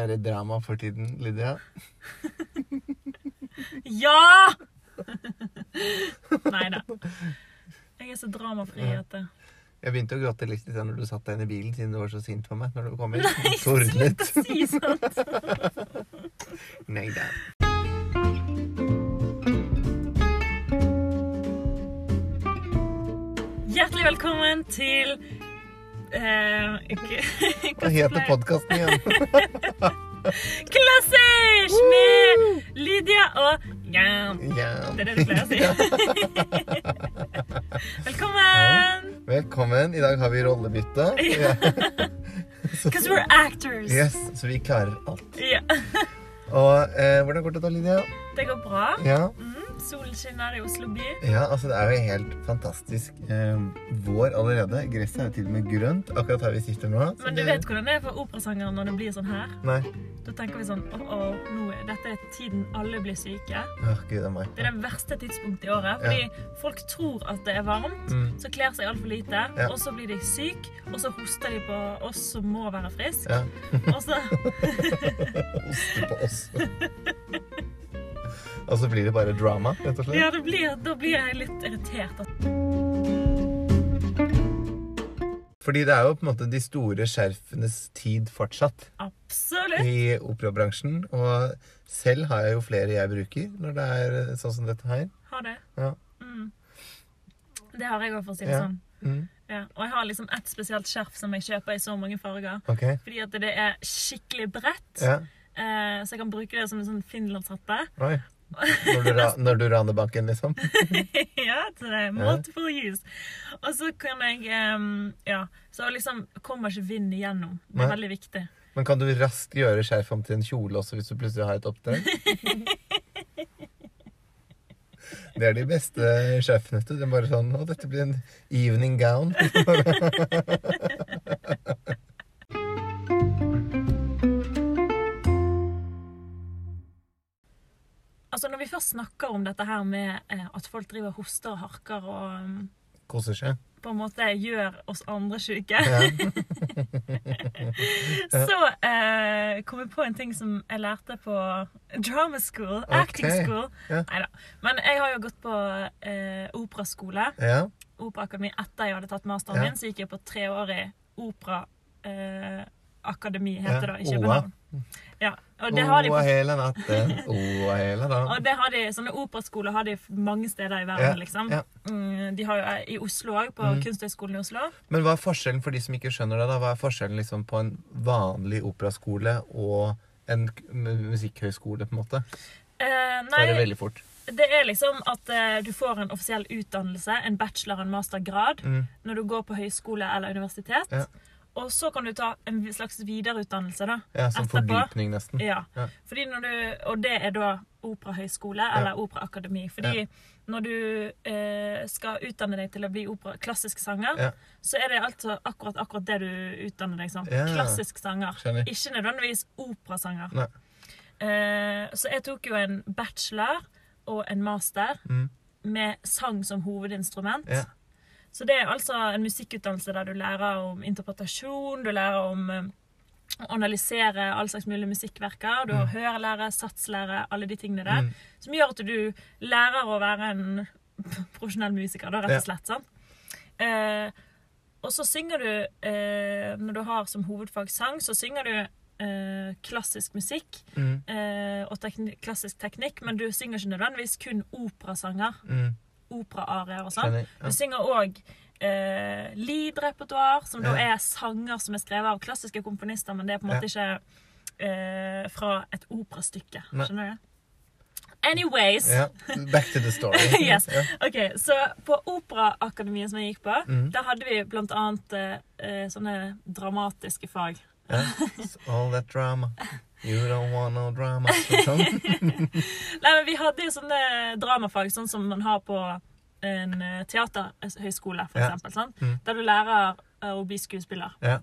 Er det drama for tiden, Lydia? Ja! Nei da. Jeg er så dramafri at det Jeg begynte å gråte litt når du satt deg inn i bilen, siden du var så sint på meg når du kom inn. Nei, slutt å si sånt! Nei da. Hjertelig velkommen til eh, Hva heter podkasten igjen? Klassisk med Lydia og Jan. Ja. Det er det du pleier å si. Velkommen! Velkommen. I dag har vi rollebytte. Because we're actors. Yes, så vi klarer alt. Ja. Og eh, hvordan går det da, Lydia? Det går bra. Ja. Mm, solen skinner i Oslo by. ja, altså det er jo helt fantastisk eh, vår allerede. Gresset er jo til og med grønt akkurat her vi sitter nå. Men du det- vet hvordan det er for operasangere når det blir sånn her? Nei. Da tenker vi sånn åh, oh, nå er dette er tiden alle blir syke. Åh, gud a meg. Det er det verste tidspunktet i året. Fordi folk tror at det er varmt, Mm. så kler seg altfor lite, Ja. og så blir de syke, og så hoster de på oss som må være friske. Ja. Og så Hoster på oss. Og så blir det bare drama, rett og slett. Ja, det blir, da blir jeg litt irritert. Fordi det er jo på en måte de store skjerfenes tid fortsatt Absolutt. i operabransjen. Og selv har jeg jo flere jeg bruker når det er sånn som dette her. Har det. Ja. Mm. Det har jeg òg, for å si det Ja. sånn. Mm. Ja. Og jeg har liksom ett spesielt skjerf som jeg kjøper i så mange farger. Ok. Fordi at det er skikkelig bredt, Ja. eh, så jeg kan bruke det som en sånn finlandshette. Når du, ra når du raner banken, liksom. ja, så det multiple use. Og så kan jeg um, Ja, så liksom kommer ikke vind igjennom. Det er Nei. veldig viktig. Men kan du raskt gjøre skjerf om til en kjole også hvis du plutselig har et oppdrag? Det er de beste skjerfene. Det er bare sånn Å, dette blir en evening gown. Når vi først snakker om dette her med eh, at folk driver hoster og harker og um, Koser seg. på en måte gjør oss andre syke, Ja. så eh, kom jeg på en ting som jeg lærte på drama school, acting school. Ja. Neida. Men jeg har jo gått på eh, operaskole, ja. operaakademi, etter jeg hadde tatt masteren min. Så gikk jeg på treårig operaakademi, eh, akademi, heter det, i København. Ja, og det har de på hele natten, oa hele og det har de, sånne operaskoler har de mange steder i verden, Ja, liksom. ja. Mm, de har jo i Oslo òg, på Mm. Kunsthøgskolen i Oslo. Men hva er forskjellen for de som ikke skjønner det? da? Hva er forskjellen liksom på en vanlig operaskole og en musikkhøyskole, på en måte? Eh, nei, det veldig fort. det er liksom at eh, du får en offisiell utdannelse, en bachelor- og en mastergrad, Mm. når du går på høyskole eller universitet. Ja. Og så kan du ta en slags videreutdannelse, da. Ja, Som Etterpå. fordypning, nesten. Ja. Ja. Fordi når du, og det er da operahøyskole eller operaakademi. Fordi når du eh, skal utdanne deg til å bli opera, klassisk sanger, Ja. så er det altså akkurat, akkurat det du utdanner deg som. Ja. Klassisk sanger. Skjønner. Ikke nødvendigvis operasanger. Eh, så jeg tok jo en bachelor og en master Mm. med sang som hovedinstrument. Så det er altså en musikkutdannelse der du lærer om interpretasjon, du lærer om eh, å analysere all slags mulige musikkverker. Du har hørelære, satslære, alle de tingene der. Mm. Som gjør at du lærer å være en profesjonell musiker, da, rett og slett. sant? Eh, og så synger du, eh, når du har som hovedfag sang, så synger du eh, klassisk musikk Mm. eh, og tekni klassisk teknikk, men du synger ikke nødvendigvis kun operasanger. Mm. Operaarier og sånn. Hun synger òg eh, lead-repertoar, som da er sanger som er skrevet av klassiske komponister, men det er på en måte ikke eh, fra et operastykke. Skjønner du? Anyways. Yeah. Back to the story. Yes. Ok, Så på Operaakademiet som jeg gikk på, mm. der hadde vi blant annet eh, eh, sånne dramatiske fag. Ja. All that drama. You don't want no drama. Sånn. Nei, men Vi hadde jo sånne dramafag, sånn som man har på en eh, teaterhøyskole, for Ja. eksempel. Sant? Mm. Der du lærer eh, å bli skuespiller. Ja.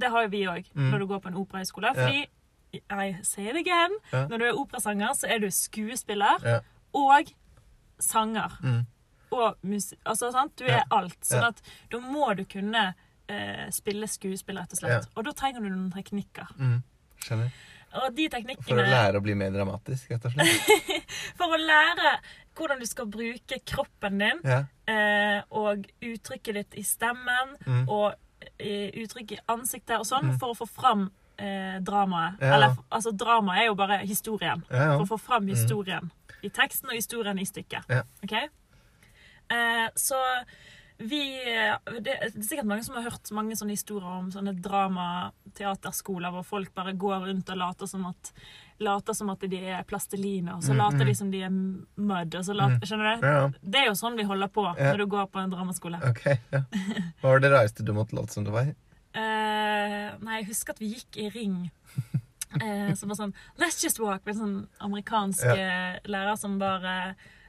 Det har jo vi òg Mm. når du går på en operahøyskole. Fordi, I say it again, når du er operasanger, så er du skuespiller og sanger. Mm. Og musikk. Altså, sant? Du er alt. Sånn at da må du kunne eh, spille skuespill, rett og slett. Og da trenger du noen teknikker. Mm. Skjønner. Og de For å lære å bli mer dramatisk, rett og slett. For å lære hvordan du skal bruke kroppen din Ja. eh, og uttrykket ditt i stemmen Mm. og i uttrykk i ansiktet og sånn, for å få fram eh, dramaet. Ja. Eller altså, drama er jo bare historien. Ja. For å få fram historien i teksten og historien i stykket. Ok? Eh, så vi eh, Det er sikkert mange som har hørt mange sånne historier om sånne dramateaterskoler hvor folk bare går rundt og later som at Later som at de er plasteliner, og så later de som de er mud. Og så later, Skjønner du? Mm, Ja. Det er jo sånn vi holder på Ja. når du går på en dramaskole. Ok, ja. Hva var det rareste du måtte late som det var? Uh, nei, jeg husker at vi gikk i ring. Uh, som var sånn Let's just walk! Med en sånn amerikansk lærer som bare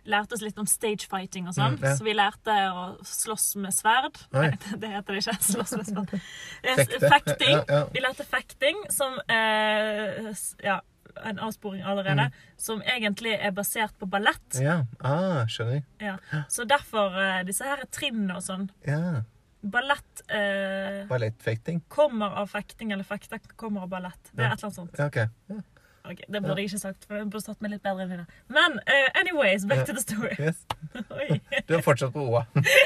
lærte oss litt om stagefighting og sånn. Mm, ja. Så vi lærte å slåss med sverd. Nei, det heter det ikke. Slåss med sverd. Eh, Fekting. Ja, ja. Vi lærte fekting, som eh, Ja, en avsporing allerede. Mm. Som egentlig er basert på ballett. Ja, ah, skjønner. Ja. Så derfor eh, disse her trinnene og sånn. Ja, Ballett eh, ballettfekting. kommer av fekting, eller fekter kommer av ballett. Det er et eller annet sånt. Ja, ok. Det burde jeg ikke sagt, for jeg burde stått meg litt bedre enn det. Men uh, anyways, back to the story. Yes. Du er fortsatt på OA.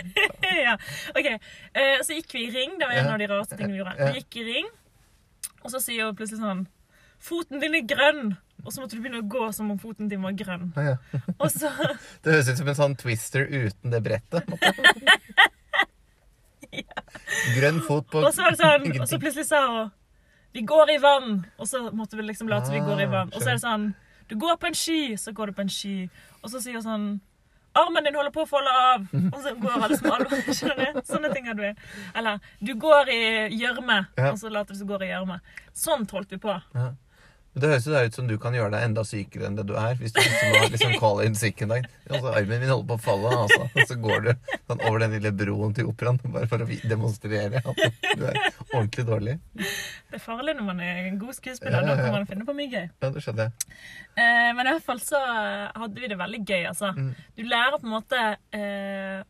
ja. Ok, uh, så gikk vi i ring. Det var en av de rareste tingene vi gjorde. Vi gikk i ring, og så sier hun plutselig sånn Foten din er grønn! Og så måtte du begynne å gå som om foten din var grønn. Ja. Og så Det høres ut som en sånn twister uten det brettet. Grønn fot på Og så var det sånn, og så plutselig sa hun Vi går i vann. Og så måtte vi liksom late som vi går i Ah, vann. Og så er det sånn Du går på en ski, så går du på en ski. Og så sier hun sånn Armen din holder på å falle av. Og så går alle som alvor. Skjønner du? Sånne ting hadde vi. Eller du går i gjørme, og så later du som du går i gjørme. Sånn holdt vi på. Det høres jo da ut som du kan gjøre deg enda sykere enn det du er. Hvis du liksom har liksom call in sick en dag. Altså, armen min holder på å falle, altså. Og så går du sånn over den lille broen til operaen bare for å demonstrere at du er ordentlig dårlig. Det er farlig når man er en god skuespiller. Ja, ja, Da ja. kan man finne på mye gøy. Ja, det skjønner jeg. Eh, men i hvert fall så hadde vi det veldig gøy, altså. Mm. Du lærer på en måte eh,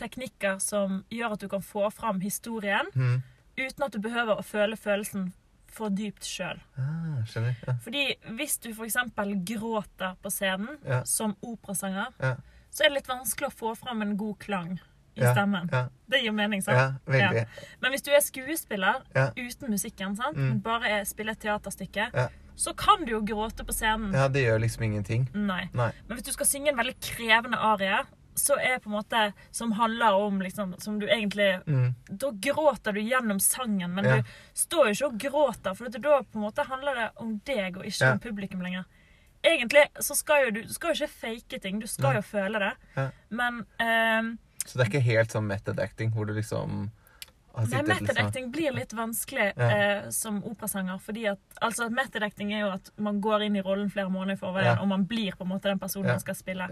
teknikker som gjør at du kan få fram historien Mm. uten at du behøver å føle følelsen for dypt sjøl. Ah, skjønner. Ja. Fordi hvis du f.eks. gråter på scenen Ja. som operasanger, Ja. så er det litt vanskelig å få fram en god klang i stemmen. Det gir mening, sant? Men hvis du er skuespiller uten musikken, sant? Mm. men bare er, spiller et teaterstykke, så kan du jo gråte på scenen. Ja, det gjør liksom ingenting. Nei. Nei. Men hvis du skal synge en veldig krevende arie, så er på en måte som handler om liksom, Som du egentlig Mm. Da gråter du gjennom sangen, men Ja. du står jo ikke og gråter, for da på en måte handler det om deg og ikke Ja. om publikum lenger. Egentlig så skal jo du, du skal jo ikke fake ting, du skal Nei. jo føle det. Ja. Men ehm, Så det er ikke helt sånn method acting hvor du liksom Nei, sittet method liksom acting blir litt vanskelig Ja. eh, som operasanger. fordi at, altså Method acting er jo at man går inn i rollen flere måneder i forveien, Ja. og man blir på en måte den personen man skal spille.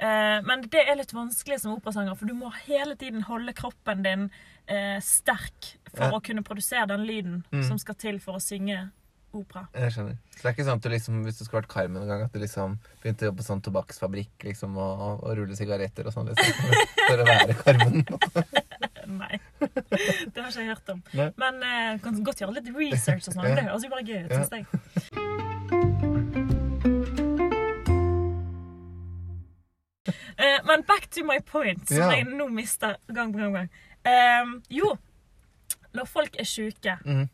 Eh, men det er litt vanskelig som operasanger, for du må hele tiden holde kroppen din eh, sterk for å kunne produsere den lyden Mm. som skal til for å synge opera. Jeg skjønner. Så det er ikke sånn at du liksom, hvis du skulle vært Carmen en gang, at du liksom begynte å jobbe på sånn tobakksfabrikk liksom, og, og rulle sigaretter og sånn, liksom, for å være Carmen. Nei. Det har ikke jeg hørt om. Nei. Men eh, kan godt gjøre litt research og sånn. Det høres jo bare gøy ut, syns jeg. Eh, men back to my point, som Ja. jeg nå mister gang på gang. gang. Ehm, jo, når folk er sjuke mm.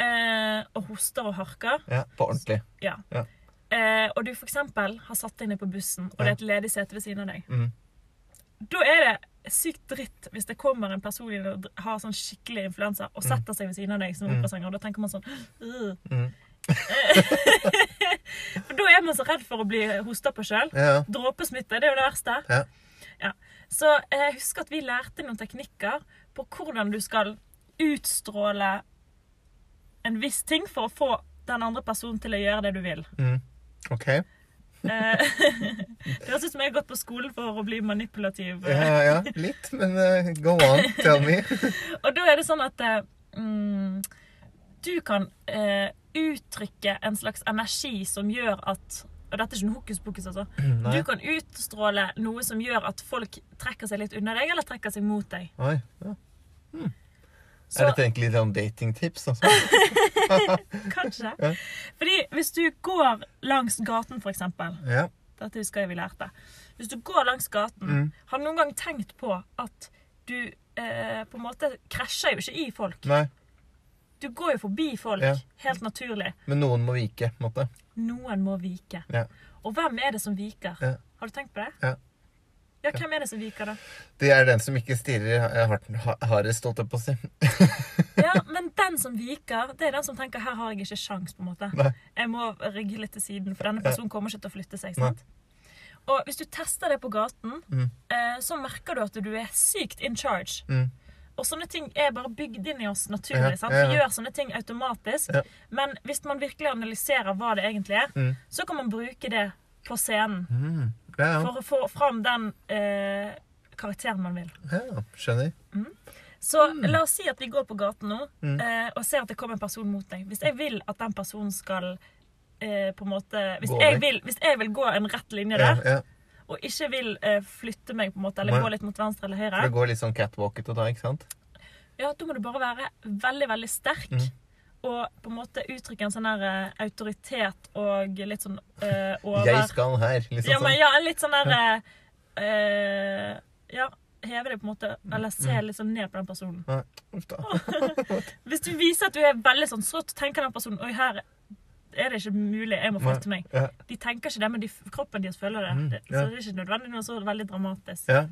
eh, og hoster og harker Ja, på ordentlig. ja. Ja. Eh, og du eksempel har satt deg ned på bussen, og det er et ledig sete ved siden av deg. Mm. Da er det sykt dritt hvis det kommer en person inn og har sånn skikkelig influensa og setter seg ved siden av deg som Mm. operasanger. Og da tenker man sånn. Mhm. For da er man så redd for å bli hosta på sjøl. Ja. Dråpesmitte, det er jo det verste. Ja. Ja. Så jeg husker at vi lærte noen teknikker på hvordan du skal utstråle en viss ting for å få den andre personen til å gjøre det du vil. Mm. OK. Eh, det høres ut som jeg har gått på skolen for å bli manipulativ. Ja, ja, litt, men uh, go on, tell me. Og da er det sånn at eh, mm, du kan uh, uttrykke en slags energi som gjør at Og dette er ikke noe hokus pokus, altså. Nei. Du kan utstråle noe som gjør at folk trekker seg litt unna deg, eller trekker seg mot deg. Oi. Ja. Hmm. Så Er dette egentlig litt sånn datingtips? Altså? kanskje. Ja. Fordi hvis du går langs gaten, for eksempel Ja. Dette husker jeg vi lærte. Hvis du går langs gaten, Mm. har du noen gang tenkt på at du eh, på en måte krasjer jo ikke i folk. Nei, Du går jo forbi folk Ja. helt naturlig. men noen må vike, på en måte. Noen må vike. Ja. Og hvem er det som viker? Ja. Har du tenkt på det? Ja. Ja, hvem er det som viker, da? Det er den som ikke stirrer hardest, holdt jeg på å si. Ja, men den som viker, det er den som tenker her har jeg ikke sjans, på en måte. Nei. Jeg må rygge litt til siden, for denne personen kommer ikke til å flytte seg. Nei. sant? Og hvis du tester det på gaten, Mm. eh, så merker du at du er sykt in charge. Mm. Og sånne ting er bare bygd inn i oss naturlig. Ja, ja, ja. Vi gjør sånne ting automatisk. Men hvis man virkelig analyserer hva det egentlig er, Mm. så kan man bruke det på scenen Mm. Ja, ja. for å få fram den eh, karakteren man vil. ja, skjønner. Så la oss si at vi går på gaten nå Mm. eh, og ser at det kommer en person mot deg. Hvis jeg vil at den personen skal eh, på en måte hvis jeg, vil, hvis jeg vil gå en rett linje der, ja. og ikke vil eh, flytte meg, på en måte, eller gå litt mot venstre eller For høyre, det går litt sånn catwalkete da, ikke sant? ja, da må du bare være veldig, veldig sterk. Mm. Og på en måte uttrykke en sånn der eh, autoritet og litt sånn eh, over Jeg skal her, liksom ja, men, sånn. ja, litt sånn der eh, eh, Ja, heve det på en måte Eller se Mm. litt sånn ned på den personen. Nei, uff da. Hvis du viser at du er veldig sånn, så tenker den personen Oi, her er det ikke mulig. Jeg må flytte meg. Ja, De tenker ikke det, men de, kroppen deres føler det. Mm, ja. Så det er ikke nødvendig noe så veldig dramatisk. ja.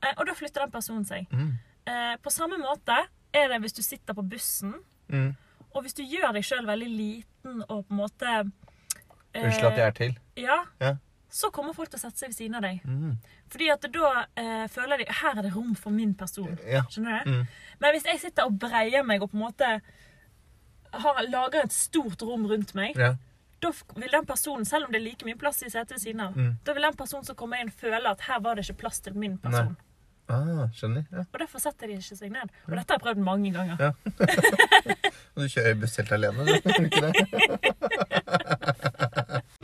Eh, og da flytter den personen seg. Mm. Eh, på samme måte er det hvis du sitter på bussen, Mm. Og hvis du gjør deg sjøl veldig liten og på en måte eh, Unnskyld at jeg er til. Ja. Ja. Så kommer folk til å sette seg ved siden av deg. Mm. Fordi at da eh, føler de her er det rom for min person. Ja. Skjønner du? Mm. Men hvis jeg sitter og breier meg og på en måte har, lager et stort rom rundt meg, ja. da vil den personen, selv om det er like mye plass i setet ved siden av, Mm. da vil den personen som kommer inn, føle at her var det ikke plass til min person. Ah, skjønner. Ja. Og derfor setter de ikke seg ned. Og dette har jeg prøvd mange ganger. Ja. Og du kjører buss helt alene, du? Ikke det?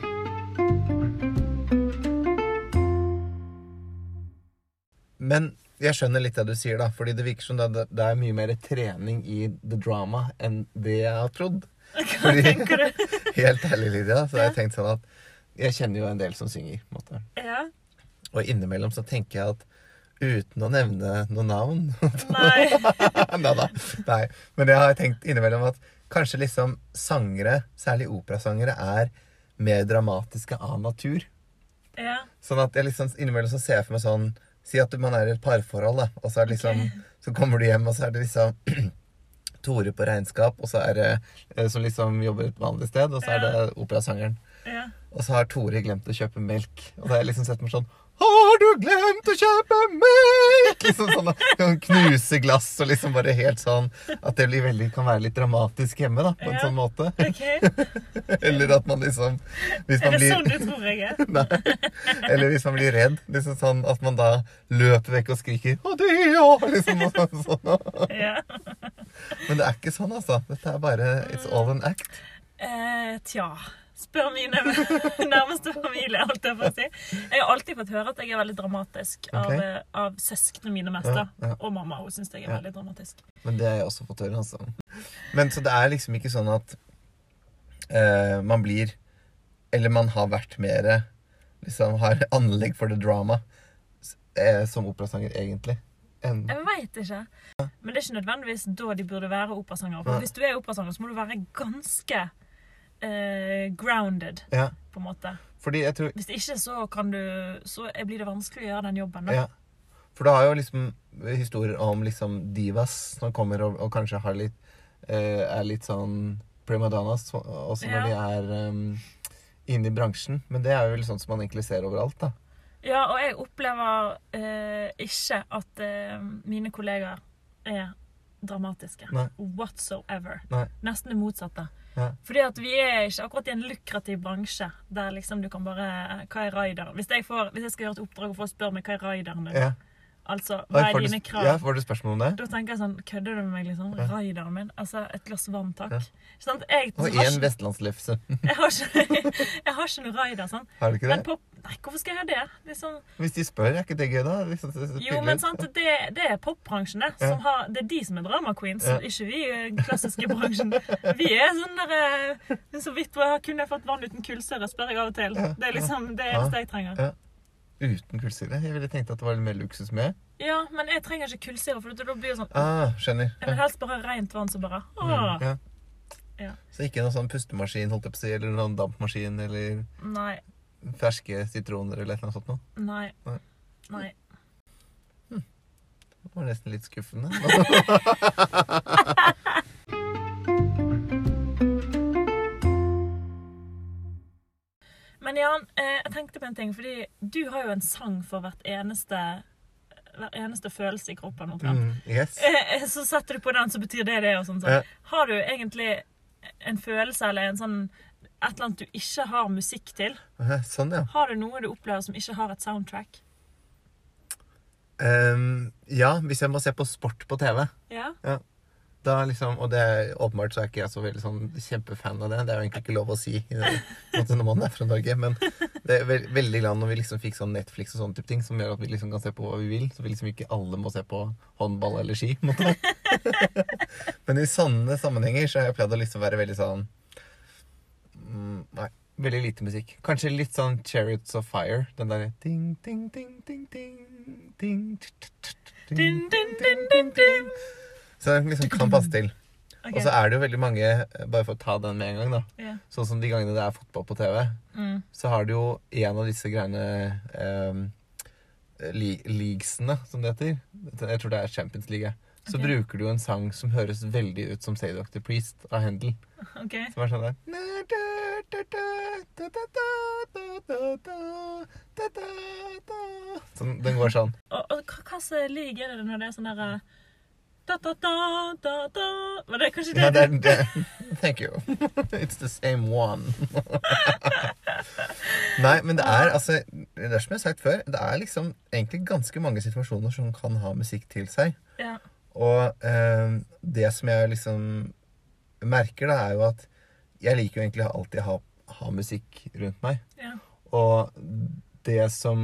Men jeg skjønner litt det du sier, da. Fordi det virker som det, det er mye mer trening i the drama enn det jeg har trodd. Hva Fordi, tenker du? helt ærlig, Lydia, så har jeg tenkt sånn at Jeg kjenner jo en del som synger. måte. Ja. Og innimellom så tenker jeg at uten å nevne noe navn Nei. Nei da. Nei. Men jeg har tenkt innimellom at kanskje liksom sangere, særlig operasangere, er mer dramatiske av natur. Ja. Sånn at jeg liksom innimellom så ser jeg for meg sånn Si at man er i et parforhold, da, og så liksom okay. Så kommer du hjem, og så er det liksom Tore på regnskap, og så er det eh, som liksom jobber et vanlig sted, og så er det operasangeren. ja. Og så har Tore glemt å kjøpe melk. Og da har jeg liksom sett meg sånn Har du glemt å kjøpe melk? Liksom sånn kan knuse glass og liksom bare helt sånn At det blir veldig, kan være litt dramatisk hjemme, da, på en Ja. sånn måte. OK. Eller at man liksom Hvis Er det det sånn du tror jeg er? Nei. Eller hvis man blir redd. Liksom sånn at man da løper vekk og skriker 'Adio!' Liksom og sånn, sånn. Ja. Men det er ikke sånn, altså. Dette er bare It's all an act. Uh, tja. Spør mine nærmeste familie, alt jeg får si. Jeg har alltid fått høre at jeg er veldig dramatisk av, Ok. eh, av søsknene mine mest. Ja, ja. Og mamma. Hun syns jeg er Ja. veldig dramatisk. Men det har jeg også fått høre, altså. Men så det er liksom ikke sånn at uh, man blir Eller man har vært mer Liksom har anlegg for det drama uh, som operasanger, egentlig. Jeg veit ikke. Men det er ikke nødvendigvis da de burde være operasangere. For hvis du er operasanger, så må du være ganske eh, grounded, Ja. på en måte. Fordi jeg tror Hvis ikke så kan du Så blir det vanskelig å gjøre den jobben. Da. Ja. For du har jo liksom historier om liksom divas som kommer og, og kanskje har litt eh, Er litt sånn primadonnas også når Ja. de er um, inne i bransjen. Men det er jo vel sånn som man egentlig ser overalt, da. Ja, og jeg opplever eh, ikke at eh, mine kollegaer er dramatiske. Nei. Whatsoever. Nei. Nesten det motsatte. Ja. Fordi at vi er ikke akkurat i en lukrativ bransje der liksom du kan bare Hva er rideren? Hvis jeg, får, hvis jeg skal gjøre et oppdrag og få spørre meg hva er rideren din, Ja. Altså, hva er dine krav? Ja, Var det spørsmål om det? Da tenker jeg sånn Kødder du med meg, liksom? Ja. Raideren min? Altså, et glass vann, takk. Ja. Sånn, jeg, Og én vestlandslefse. jeg, har ikke, jeg har ikke noe raider, sånn. Har du ikke Men det? Nei, hvorfor skal jeg ha det? Liksom, Hvis de spør, er ikke det gøy, da? Liksom, så, så, jo, men sant, det, det er popbransjen, det. Ja. Har, det er de som er drama queens, ikke vi klassiske bransjen. Vi er sånn der eh, Så vidt kunne jeg fått vann uten kullsyre, spør jeg av og til. Det er liksom det eneste jeg trenger. Uten kullsyre? Jeg ville tenkt at det var litt mer luksus med. Ja, men jeg trenger ikke kullsyre, for da blir det sånn Ah, skjønner. Jeg vil helst bare rent vann som bare Mm, ja. Ja. Så ikke noen sånn pustemaskin, holdt jeg på å si, eller noen dampmaskin, eller Nei. ferske sitroner, eller annet sånt noe. Nei. Nei. Nei. Det var nesten litt skuffende. Men Jan, eh, jeg tenkte på en ting, fordi du har jo en sang for hvert eneste hver eneste følelse i kroppen. Mm, yes. Eh, Så setter du på den, så betyr det det. og sånn. Så. Ja. Har du egentlig en følelse eller en sånn et eller annet du ikke har musikk til? Eh, Sånn, ja. Har du noe du opplever som ikke har et soundtrack? Um, ja, hvis jeg må se på sport på TV. Ja? Da liksom, og det er, åpenbart så er ikke jeg så veldig sånn kjempefan av det. Det er jo egentlig ikke lov å si måte når man er fra Norge. Men det er veld, veldig glad når vi liksom fikk sånn Netflix og sånne type ting, som gjør at vi liksom kan se på hva vi vil. Så vi liksom ikke alle må se på håndball eller ski. Men i sånne sammenhenger så har jeg pleid å liksom være veldig sånn mm, Nei. Veldig lite musikk. Kanskje litt sånn Chariots of Fire. Den derre ding, ding, ding, ding, ding, ding, ting ting ting ting ding, ding, ding. Så den liksom kan passe til. Okay. Og så er det jo veldig mange Bare for å ta den med en gang, da. yeah. Sånn som de gangene det er fotball på TV, Mm. så har du jo en av disse greiene eh, Leaguesene, som det heter. Jeg tror det er Champions League. Så okay. bruker du jo en sang som høres veldig ut som Say Dr. Priest av Handel. Okay. Som er sånn der Sånn, Den går sånn. Og, og hva, hva slags league er det når det er sånn derre da, da, da, da, da. Var det kanskje det? Ja, det det. Thank you. It's the same one. Nei, men det er altså Det er som jeg har sagt før, det er liksom egentlig ganske mange situasjoner som kan ha musikk til seg. Ja. Og eh, det som jeg liksom merker, da, er jo at jeg liker jo egentlig alltid å ha, ha musikk rundt meg. ja. Og det som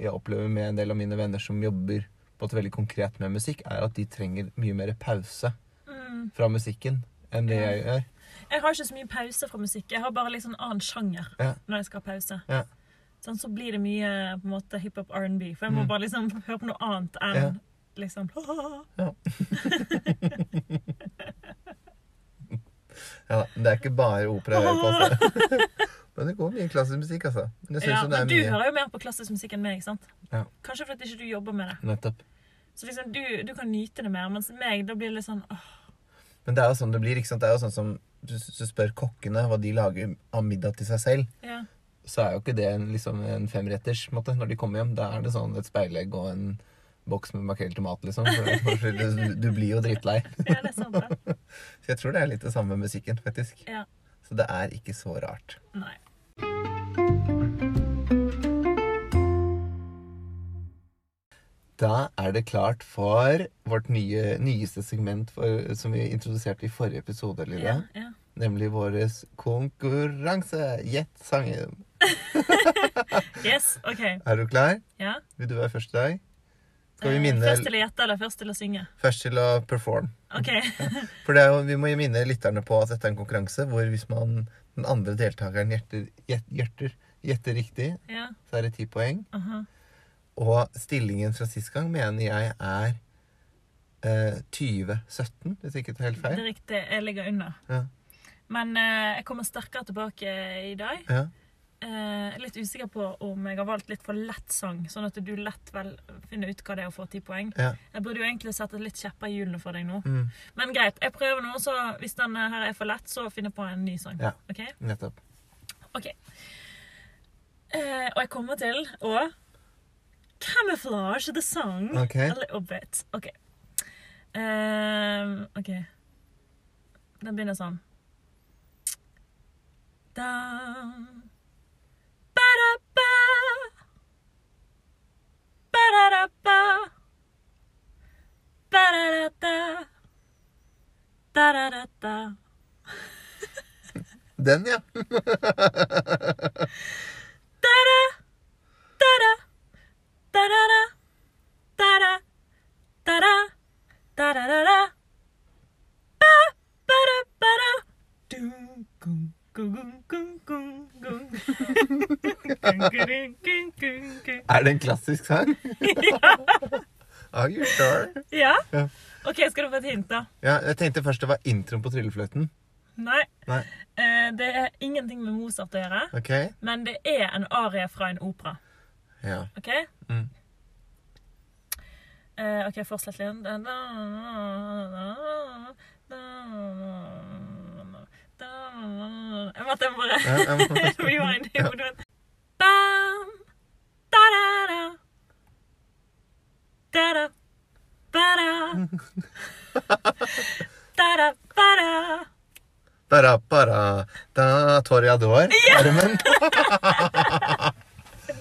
jeg opplever med en del av mine venner som jobber på et veldig konkret med musikk, er at de trenger mye mer pause Mm. fra musikken enn det jeg gjør. Jeg har ikke så mye pause fra musikk. Jeg har bare litt sånn annen sjanger Ja. når jeg skal ha pause. Ja. Sånn, så blir det mye på en måte hiphop R&B. For jeg må Mm. bare liksom høre på noe annet enn Ja. liksom Ja, ja, det er ikke bare opera jeg hører på. Men det går mye klassisk musikk, altså. Ja, men du mye hører jo mer på klassisk musikk enn meg, ikke sant? Ja. Kanskje fordi ikke du jobber med det. Nettopp. Så liksom du, du kan nyte det mer, mens meg, da blir det litt sånn åh, Men det er jo sånn det blir. ikke sant? Det er jo sånn som du, du spør kokkene hva de lager av middag til seg selv, ja. så er jo ikke det en, liksom en femretters måte, når de kommer hjem. Da er det sånn et speilegg og en boks med makrell til tomat, liksom. For, for du, du blir jo drittlei. ja, det er sant, det. Så jeg tror det er litt det samme med musikken, faktisk. Ja. Så det er ikke så rart. Nei. Da er det klart for vårt nye, nyeste segment for, som vi introduserte i forrige episode, Lille. Ja, ja. Nemlig vår konkurranse. Gjett sangen. Yes, OK. Er du klar? Ja. Vil du være først i dag? Skal vi Eh, minne Først til å gjette eller først til å synge? først til å performe. OK. For jo, vi må jo minne lytterne på at dette er en konkurranse hvor hvis man, den andre deltakeren gjetter, gjet- gjetter, gjetter riktig, Ja. så er det ti poeng. aha. Og stillingen fra sist gang mener jeg er eh, 2017, hvis ikke det er helt Det er riktig. Jeg ligger under. Ja. Men eh, jeg kommer sterkere tilbake i dag. Ja. Eh, litt usikker på om jeg har valgt litt for lett sang, sånn at du lett vel finner ut hva det er å få ti poeng. ja. Jeg burde jo egentlig sette litt kjepper i hjulene for deg nå. Mm, Men greit, jeg prøver nå, så hvis denne her er for lett, så finner jeg på en ny sang. Ja. okay? nettopp. Ok. Eh, og jeg kommer til å camouflage the song okay. a little bit. Okay. Um, okay. Den begynner sånn. Dam. Ba-da-ba. Ba-da-da-ba. Ba-da-da-da. Da-da-da-da. Den, ja. Da. Da-da-da, da-da, da-da, da-da-da-da. Ba, ba-da, ba-da. Dun, gung, gung, gung, gung, gung. Gung, gung, gung, gung, gung. Er det en klassisk sang? ja. Are you sure? Ja? OK, skal du få et hint, da? Ja, jeg tenkte først det var introen på tryllefløyten. Nei. Nei. Eh, det er ingenting med Mozart å gjøre, Okay. men det er en arie fra en opera. Ja. OK? Mm. Eh, OK, fortsett litt. Jeg måtte bare rewind i hodet mitt. Da-da-ba-da. Da Toreador-armen.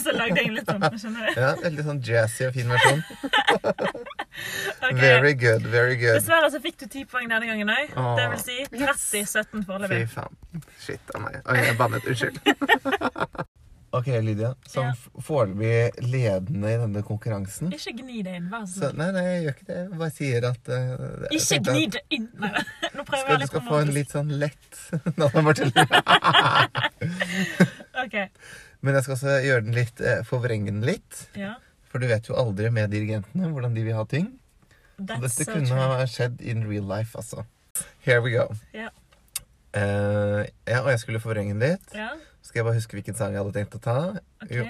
Så lagde jeg litt sånn. Skjønner du? ja, veldig sånn jazzy og fin versjon. Okay. Very good, very good. Dessverre så fikk du ti poeng denne gangen òg. Det vil si 30-17 Fy faen. Shit av meg. Oi, jeg bannet. Unnskyld. OK, Lydia. Som Ja. foreløpig ledende i denne konkurransen Ikke gni det inn, vær så snill. Nei, nei, jeg gjør ikke det. Jeg bare sier at uh, Ikke gni det inn! Nei, nå prøver skal, jeg Du litt skal få en litt sånn lett Nå må jeg bare tulle. Ok, Men jeg skal også gjøre den litt uh, forvrenge den litt. ja. For du vet jo aldri med dirigentene hvordan de vil ha ting. That's Og dette so kunne true. ha skjedd in real life, altså. Here we go. Ja. Uh, ja, og jeg skulle forvrenge den litt. Ja, Skal jeg bare huske hvilken sang jeg hadde tenkt å ta? ok. Jo.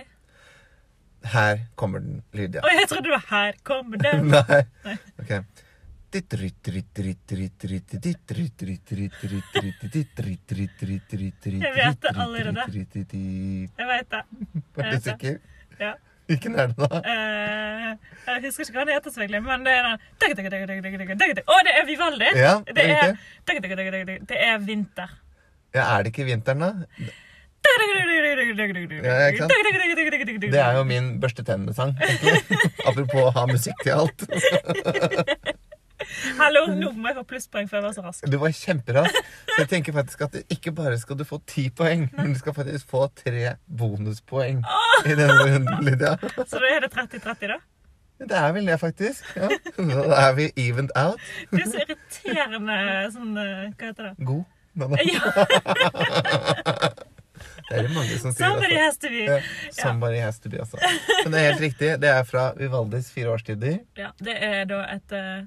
Her kommer den, Lydia. Oi, jeg trodde det var her kommer den. Nei. Nei. Ok. Jeg vet det allerede. Jeg vet det. Er du sikker? Ja. Hvilken er det, da? Eh, jeg husker ikke hva den heter, selvfølgelig, men det er den Å, det er Vivaldi! Det er er, det er vinter. Ja, Er det ikke vinteren, da? Ja, ikke sant? Det er jo min børste tennene-sang. Apropos ha musikk til alt. Hallo, nå må jeg få plusspoeng for jeg var så rask. Du var kjemperask. Så jeg tenker faktisk at ikke bare skal du få ti poeng, men du skal faktisk få tre bonuspoeng i denne runden, Lydia. Så da er det 30-30, da? Det er vel det, faktisk. Ja. Da er vi evened out. Du er så irriterende sånn eh, Hva heter det? God. Men det Ja, er det mange som sier. somebody Altså. has to be. Ja, Somebody has to be, altså. Men det er helt riktig. Det er fra Vivaldis fire årstider. Ja, det er da et uh,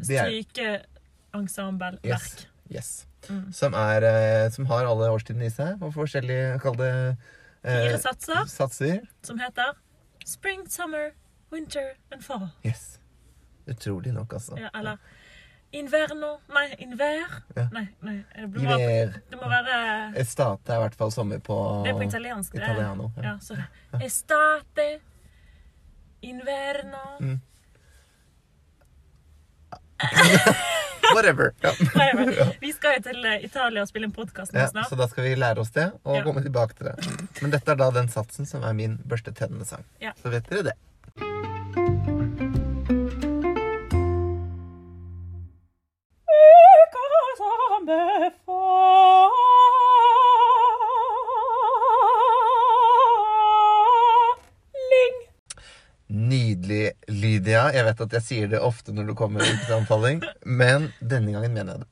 Det er strykeensemble-verk. Yes. yes. Mm. Som, er, uh, som har alle årstidene i seg. Og forskjellige, kall det uh, Fire satser satser. som heter Spring, Summer, Winter and Fall. Yes. Utrolig nok, altså. Ja, eller Inverno Nei, Inver? Ja. Nei, nei det, må det må være Estate er i hvert fall sommer på Det er på italiensk. Italiano. Ja. Ja, så Estate, Inverno Mm. Whatever. Ja. Whatever. Vi skal jo til eh, Italia og spille en podkast Ja, snart. så da skal vi lære oss det og Ja. komme tilbake til det. Men dette er da den satsen som er min børste tennene-sang. Ja. Så vet dere det. Nydelig, Lydia. Jeg vet at jeg sier det ofte når du kommer ut til anbefaling, men denne gangen mener jeg det.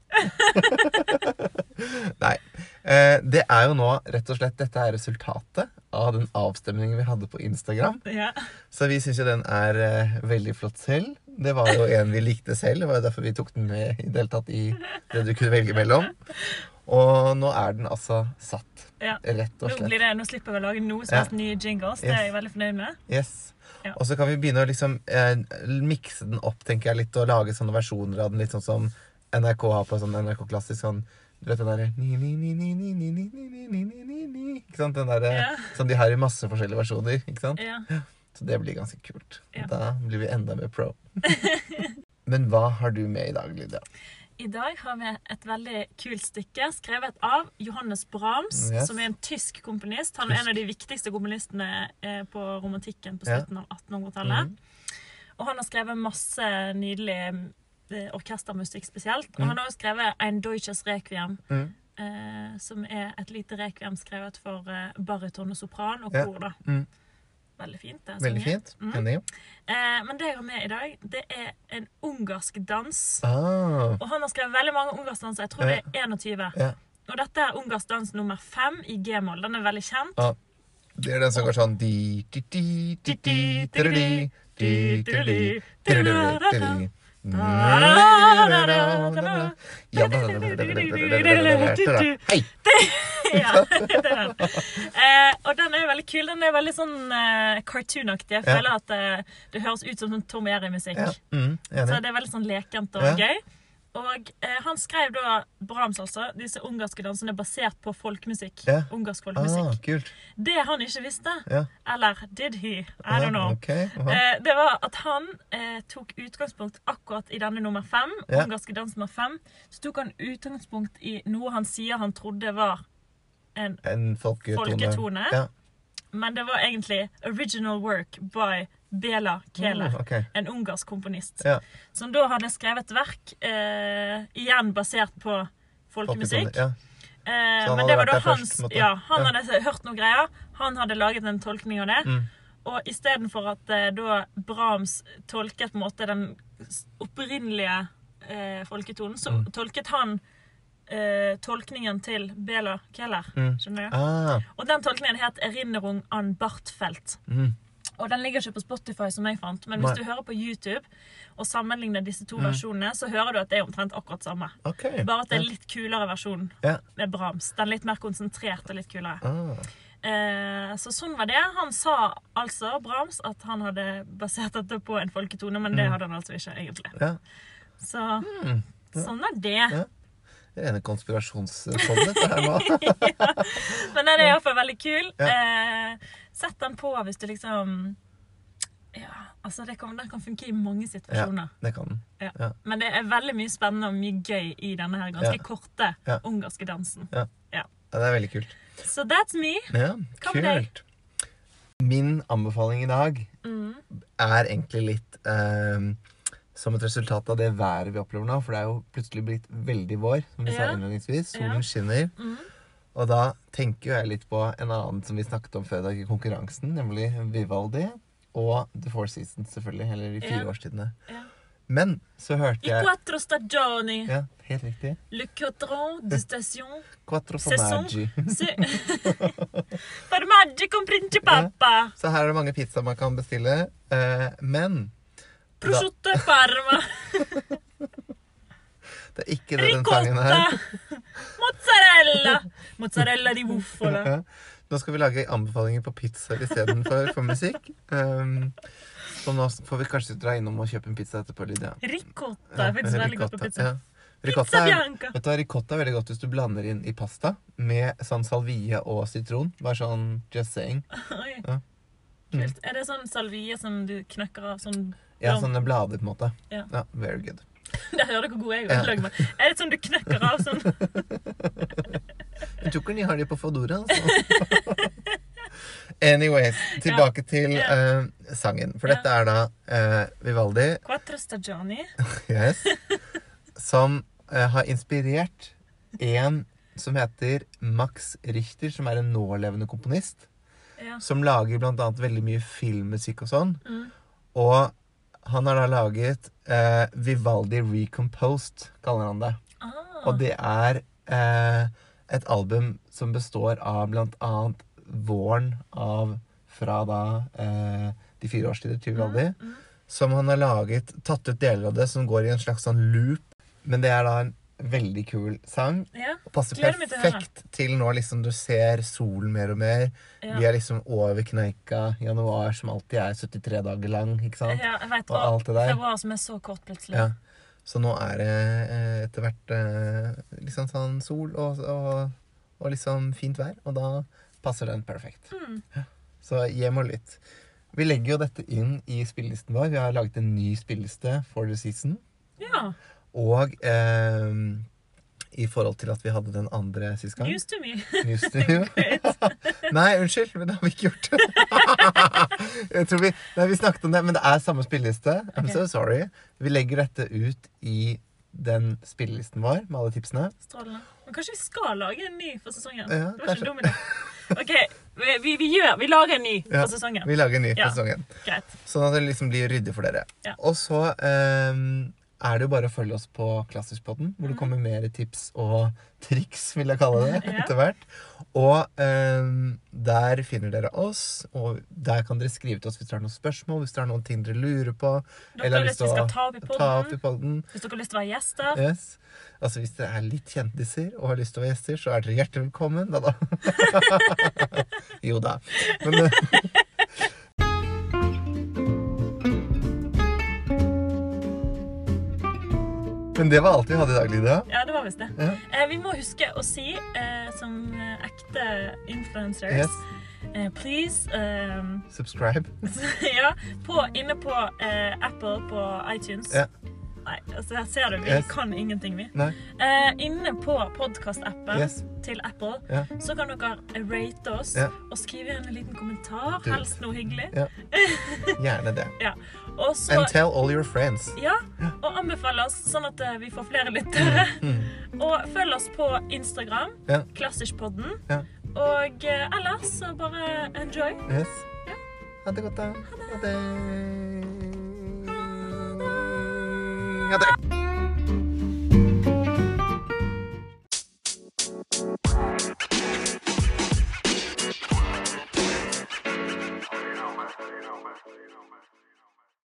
Nei. Eh, det er jo nå rett og slett Dette er resultatet av den avstemningen vi hadde på Instagram. Ja. Så vi syns jo den er eh, veldig flott selv. Det var jo en vi likte selv. Det var jo derfor vi tok den med i deltatt i det du kunne velge mellom. Og nå er den altså satt. Ja. Rett og slett. Nå, blir det, nå slipper vi å lage noe som helst ja. nye jingles. Yes. Det er jeg veldig fornøyd med. Yes. Ja. Og så kan vi begynne å liksom eh, mikse den opp tenker jeg litt, og lage sånne versjoner av den. Litt sånn som NRK har på sånn NRK klassisk sånn du vet den derre Ikke sant? Den derre ja. som de har i masse forskjellige versjoner. Ikke sant? Ja. Så det blir ganske kult. Da blir vi enda mer pro. Men hva har du med i dag, Lydia? I dag har vi et veldig kult stykke skrevet av Johannes Brahms, Yes. som er en tysk komponist. Han er en av de viktigste komponistene eh, på romantikken på Ja. slutten av 1800-tallet. Mm. Og han har skrevet masse nydelig eh, orkestermusikk spesielt. Og mm. han har også skrevet Ein Deutsches Requiem, Mm. eh, som er et lite requiem skrevet for eh, baryton og sopran og Ja. kor. da. Mm. Veldig fint. det er Veldig fint. Mm. Enig. Eh, men det jeg har med i dag, det er en ungarsk dans. Ah, Og han har skrevet veldig mange ungarskdanser. Jeg tror det er 21. ja. Og dette er ungarsk dans nummer fem i g-moll. Den er veldig kjent. Ah. Det er den som går sånn di, di, di, di, di, di, di, di, di, di, di, di, di. di, di, di, di, da, Hei! ja, det er den. Eh, og den er jo veldig kul. Den er veldig sånn eh, cartoonaktig. Jeg føler at eh, det høres ut som sånn Tom Jerry-musikk. Ja, mm, Så det er veldig sånn lekent og Ja. gøy. Og eh, han skrev da Brahms, altså, disse ungarske dansene basert på folkemusikk. Yeah. Ungarsk Ah, folkemusikk. kult. Det han ikke visste, yeah. eller did he? I don't know. okay. uh -huh. Eh, det var at han eh, tok utgangspunkt akkurat i denne nummer fem. yeah. Ungarske dans nummer fem. Så tok han utgangspunkt i noe han sier han trodde var en En folketone. folketone. Men det var egentlig original work by Bela Keller. Mm, okay. En ungarsk komponist. Ja. Som da hadde skrevet verk, eh, igjen basert på folkemusikk. Ja. Eh, men det var da hans først. Ja, han Ja. hadde hørt noen greier. Han hadde laget en tolkning av det. Mm. Og istedenfor at eh, da Brahms tolket på en måte den opprinnelige eh, folketonen, så Mm. tolket han eh, tolkningen til Bela Keller. Mm. Skjønner du? Ah, Og den tolkningen het 'Erinnerung an Bartfelt'. mm. Og den ligger ikke på Spotify, som jeg fant, men hvis Nei. du hører på YouTube og sammenligner disse to Mm. versjonene, så hører du at det er omtrent akkurat samme. Okay. Bare at det er litt kulere versjon yeah. med Brahms. Den er litt mer konsentrert og litt kulere. Ah. Eh, så sånn var det. Han sa altså, Brahms, at han hadde basert dette på en folketone, men det Mm. hadde han altså ikke egentlig. Yeah. Så Mm. sånn er det. Ja. Rene konspirasjonspodden, dette her nå. Men den er iallfall veldig kul. Ja. Eh, sett den på hvis du liksom Ja, altså det kan, den kan funke i mange situasjoner. Ja, Det kan den. Ja. Ja. Men det er veldig mye spennende og mye gøy i denne her ganske Ja. korte Ja. ungarske dansen. Ja, det er veldig kult. Så that's me. Ja, Hva med deg? kult. Min anbefaling i dag Mm. er egentlig litt eh, som et resultat av det været vi opplever nå. For det er jo plutselig blitt veldig vår, som vi sa Ja. innledningsvis. Solen Ja. skinner. Mm. Og da tenker jo jeg litt på en annen som vi snakket om før i dag i konkurransen, nemlig Vivaldi. Og The Four Seasons, selvfølgelig. Eller de fire Ja. årstidene. Ja. Men så hørte jeg I quattro stagioni, Ja, helt riktig. le quattro de station, Quattro formaggi. Formaggi con principappa, Så her er det mange pizzaer man kan bestille. eh, men prosciutto e parma, det er ikke det den sangen ricotta, her. mozzarella, mozzarella di buffola. Nå skal vi lage anbefalinger på pizza istedenfor for musikk. Um, så nå får vi kanskje dra innom og kjøpe en pizza etterpå, Lydia. Ricotta er faktisk veldig godt på pizza. Ja. Ricotta Pizza bianca. vet du, ricotta er veldig godt hvis du blander inn i pasta med sånn salvie og sitron. Bare sånn just saying. Oi. Ja. Mm. Er det sånn salvie som du knekker av sånn Ja, sånne blader, på en måte. Ja. Ja, very good. Der hører du hvor jeg å lage. Er det sånn du knekker av sånn Jeg tror ikke de har de på Fodora, altså. Anyways, tilbake til eh, sangen. For dette er da uh, Vivaldi Quattro stagioni? yes, som uh, har inspirert en som heter Max Richter, som er en nålevende komponist. Ja. Som lager blant annet veldig mye filmmusikk og sånn. Mm. Og han har da laget eh, Vivaldi Recomposed, kaller han det. Ah. Og det er eh, et album som består av blant annet våren av fra da eh, de fire årstider til Vivaldi. Mm. Som han har laget, tatt ut deler av det som går i en slags sånn loop. Men det er da en veldig kul sang. Ja. Passer meg til perfekt til nå liksom du ser solen mer og mer. Ja. Vi er liksom over kneika. Januar som alltid er 73 dager lang, ikke sant? Ja, jeg vet, Og alt det der. Februar som er så kort plutselig. Ja. Så nå er det eh, etter hvert eh, liksom sånn sol og, og, og liksom fint vær, og da passer den perfekt. Mm. Så hjem og lytt. Vi legger jo dette inn i spillelisten vår. Vi har laget en ny spilleliste for the season. Ja. Og eh, i forhold til at vi hadde den andre sist gang News to me. News to you. Nei, unnskyld, men det har vi ikke gjort. Jeg tror vi, nei, vi snakket om det, men det er samme spilleliste. I'm okay. so sorry. Vi legger dette ut i den spillelisten vår med alle tipsene. Strålende. Men kanskje vi skal lage en ny for sesongen? Ja, det var kanskje. ikke dum idé. OK, vi, vi, vi gjør Vi lager en ny Ja, for sesongen. Vi lager en ny Ja. for sesongen. Greit. Sånn at det liksom blir ryddig for dere. Ja. Og så ehm, er det jo bare å følge oss på Klassiskpodden, hvor det kommer mer tips og triks, vil jeg kalle det, etter hvert. Og ehm, der finner dere oss, og der kan dere skrive til oss hvis dere har noen spørsmål, hvis dere har noen ting dere lurer på, Dere eller har lyst til å ta opp ta opp i podden. podden. Hvis dere har lyst til å være gjester. Yes. Altså Hvis dere er litt kjendiser og har lyst til å være gjester, så er dere hjertelig velkommen. Da, da. jo da. Men, Men det var alt vi hadde i dag, Lydia. Ja, det var visst det. Ja. Eh, vi må huske å si, eh, som eh, ekte influencers Yes. eh, Please ehm, Subscribe. Ja, på, inne på eh, Apple på iTunes. Ja. Nei, altså her ser du, vi Yes. kan ingenting, vi. Eh, inne på podkastappen Yes. til Apple Ja. så kan dere rate oss og skrive en liten kommentar. Helst noe hyggelig. Ja. Gjerne det. Ja. Så And tell all your friends. ja, og anbefale oss, sånn at eh, vi får flere lyttere. Mm. Og følg oss på Instagram, Ja. Klassiskpodden. Ja. Og eh, ellers så bare enjoy. Yes. Ha det godt, da. Ha det. Ha det.